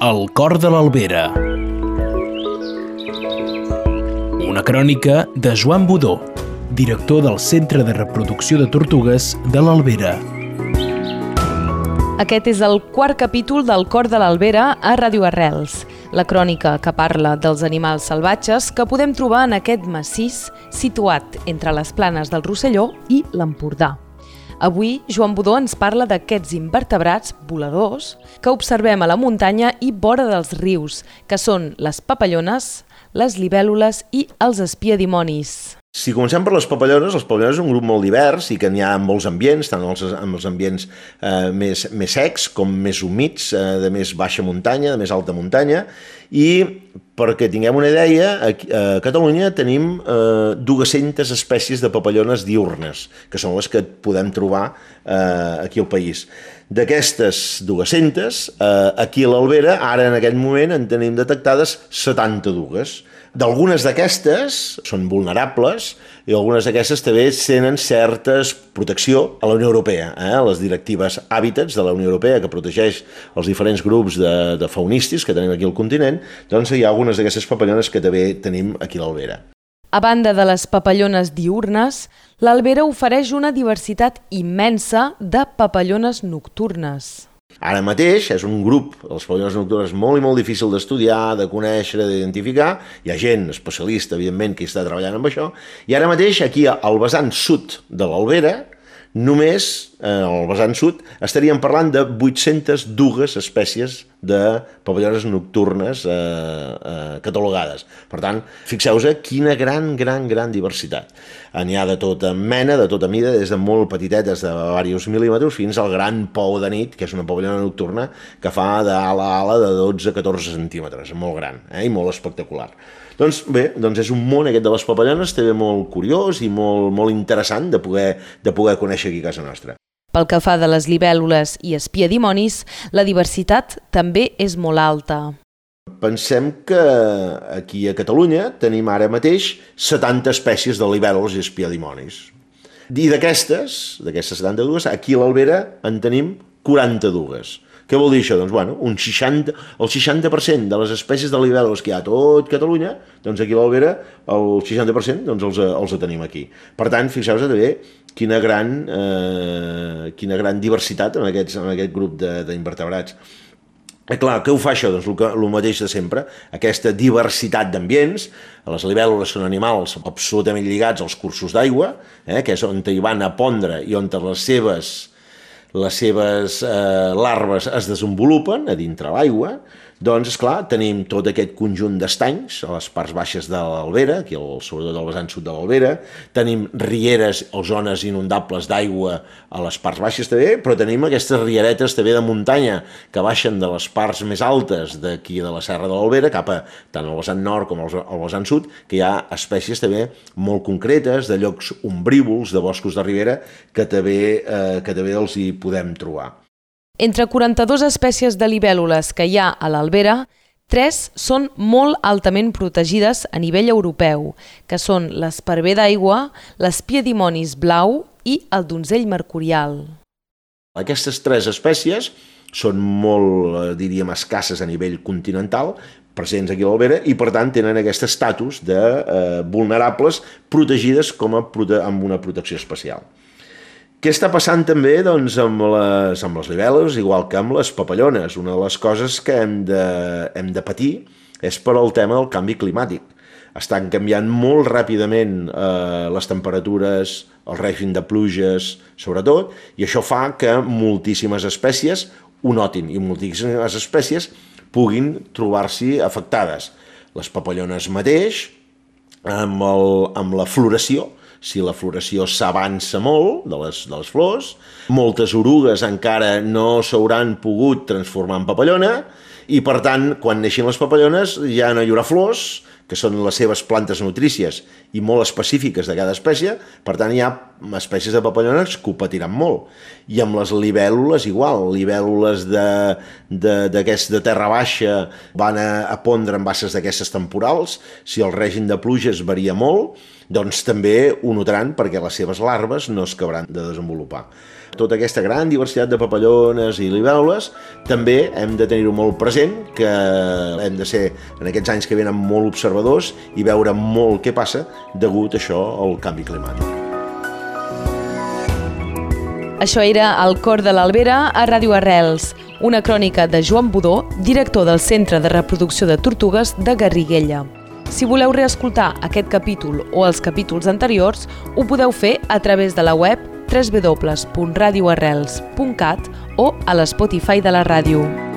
El cor de l'Albera. Una crònica de Joan Budó, director del Centre de Reproducció de Tortugues de l'Albera. Aquest és el quart capítol del Cor de l'Albera a Radio Arrels, la crònica que parla dels animals salvatges que podem trobar en aquest massís situat entre les planes del Rosselló i l'Empordà. Avui, Joan Budó ens parla d'aquests invertebrats voladors que observem a la muntanya i vora dels rius, que són les papallones, les libèl·lules i els espiadimonis. Si comencem per les papallones, les papallones és un grup molt divers i que n'hi ha en molts ambients, tant els, en els ambients eh, més, més secs com més humits, eh, de més baixa muntanya, de més alta muntanya, i perquè tinguem una idea, a Catalunya tenim eh, 200 espècies de papallones diurnes, que són les que podem trobar eh, aquí al país. D'aquestes 200, eh, aquí a l'Albera, ara en aquest moment en tenim detectades 72. D'algunes d'aquestes són vulnerables i algunes d'aquestes també tenen certes protecció a la Unió Europea. Eh? Les directives Hàbitats de la Unió Europea, que protegeix els diferents grups de, de faunistis que tenim aquí al continent, doncs hi ha algunes d'aquestes papallones que també tenim aquí a l'Albera. A banda de les papallones diurnes, l'Albera ofereix una diversitat immensa de papallones nocturnes. Ara mateix és un grup, les papallones nocturnes, molt i molt difícil d'estudiar, de conèixer, d'identificar. Hi ha gent especialista, evidentment, que està treballant amb això. I ara mateix, aquí al vessant sud de l'Albera, només eh, al vessant sud estaríem parlant de 802 espècies de pavallones nocturnes eh, eh, catalogades. Per tant, fixeu-vos quina gran, gran, gran diversitat. N'hi ha de tota mena, de tota mida, des de molt petitetes de diversos mil·límetres fins al gran pou de nit, que és una pavellona nocturna que fa d'ala a ala de 12-14 centímetres, molt gran eh, i molt espectacular. Doncs bé, doncs és un món aquest de les papallones també molt curiós i molt, molt interessant de poder, de poder conèixer aquí a casa nostra. Pel que fa de les libèl·lules i espiadimonis, la diversitat també és molt alta. Pensem que aquí a Catalunya tenim ara mateix 70 espècies de libèl·lules i espiadimonis. I d'aquestes, d'aquestes 72, aquí a l'Albera en tenim 42. Què vol dir això? Doncs, bueno, un 60, el 60% de les espècies de libèl·lules que hi ha a tot Catalunya, doncs aquí a l'Albera el 60% doncs els, els tenim aquí. Per tant, fixeu-vos també quina gran, eh, quina gran diversitat en, aquests, en aquest grup d'invertebrats. Eh, clar, què ho fa això? Doncs el, que, el mateix de sempre, aquesta diversitat d'ambients, les libèl·lules són animals absolutament lligats als cursos d'aigua, eh, que és on hi van a pondre i on les seves les seves eh, larves es desenvolupen a dintre l'aigua, doncs, és clar tenim tot aquest conjunt d'estanys a les parts baixes de l'Albera, aquí al, sobretot al vessant sud de l'Albera, tenim rieres o zones inundables d'aigua a les parts baixes també, però tenim aquestes rieretes també de muntanya que baixen de les parts més altes d'aquí de la Serra de l'Albera cap a tant al vessant nord com al, vessant sud, que hi ha espècies també molt concretes, de llocs ombrívols, de boscos de ribera, que també, eh, que també els hi podem trobar. Entre 42 espècies de libèl·lules que hi ha a l'Albera, tres són molt altament protegides a nivell europeu, que són l'esparver d'aigua, l'espiadimonis blau i el donzell mercurial. Aquestes tres espècies són molt, eh, diríem, escasses a nivell continental, presents aquí a l'Albera, i per tant tenen aquest estatus de eh, vulnerables protegides com a, amb una protecció especial. Què està passant també doncs, amb, les, amb les libèl·lules, igual que amb les papallones? Una de les coses que hem de, hem de patir és per al tema del canvi climàtic. Estan canviant molt ràpidament eh, les temperatures, el règim de pluges, sobretot, i això fa que moltíssimes espècies ho notin i moltíssimes espècies puguin trobar-s'hi afectades. Les papallones mateix, amb, el, amb la floració, si la floració s'avança molt de les, de les flors, moltes orugues encara no s'hauran pogut transformar en papallona, i per tant, quan neixin les papallones ja no hi haurà flors, que són les seves plantes nutrícies i molt específiques de cada espècie, per tant hi ha espècies de papallones que ho patiran molt. I amb les libèl·lules igual, libèl·lules de, de, de terra baixa van a, a pondre en basses d'aquestes temporals, si el règim de pluges varia molt, doncs també ho notaran perquè les seves larves no es acabaran de desenvolupar. tota aquesta gran diversitat de papallones i libèl·lules, també hem de tenir-ho molt present, que hem de ser, en aquests anys que venen, molt observadors i veure molt què passa degut a això al canvi climàtic. Això era El cor de l'Albera a Ràdio Arrels, una crònica de Joan Budó, director del Centre de Reproducció de Tortugues de Garriguella. Si voleu reescoltar aquest capítol o els capítols anteriors, ho podeu fer a través de la web www.radioarrels.cat o a l'Spotify de la ràdio.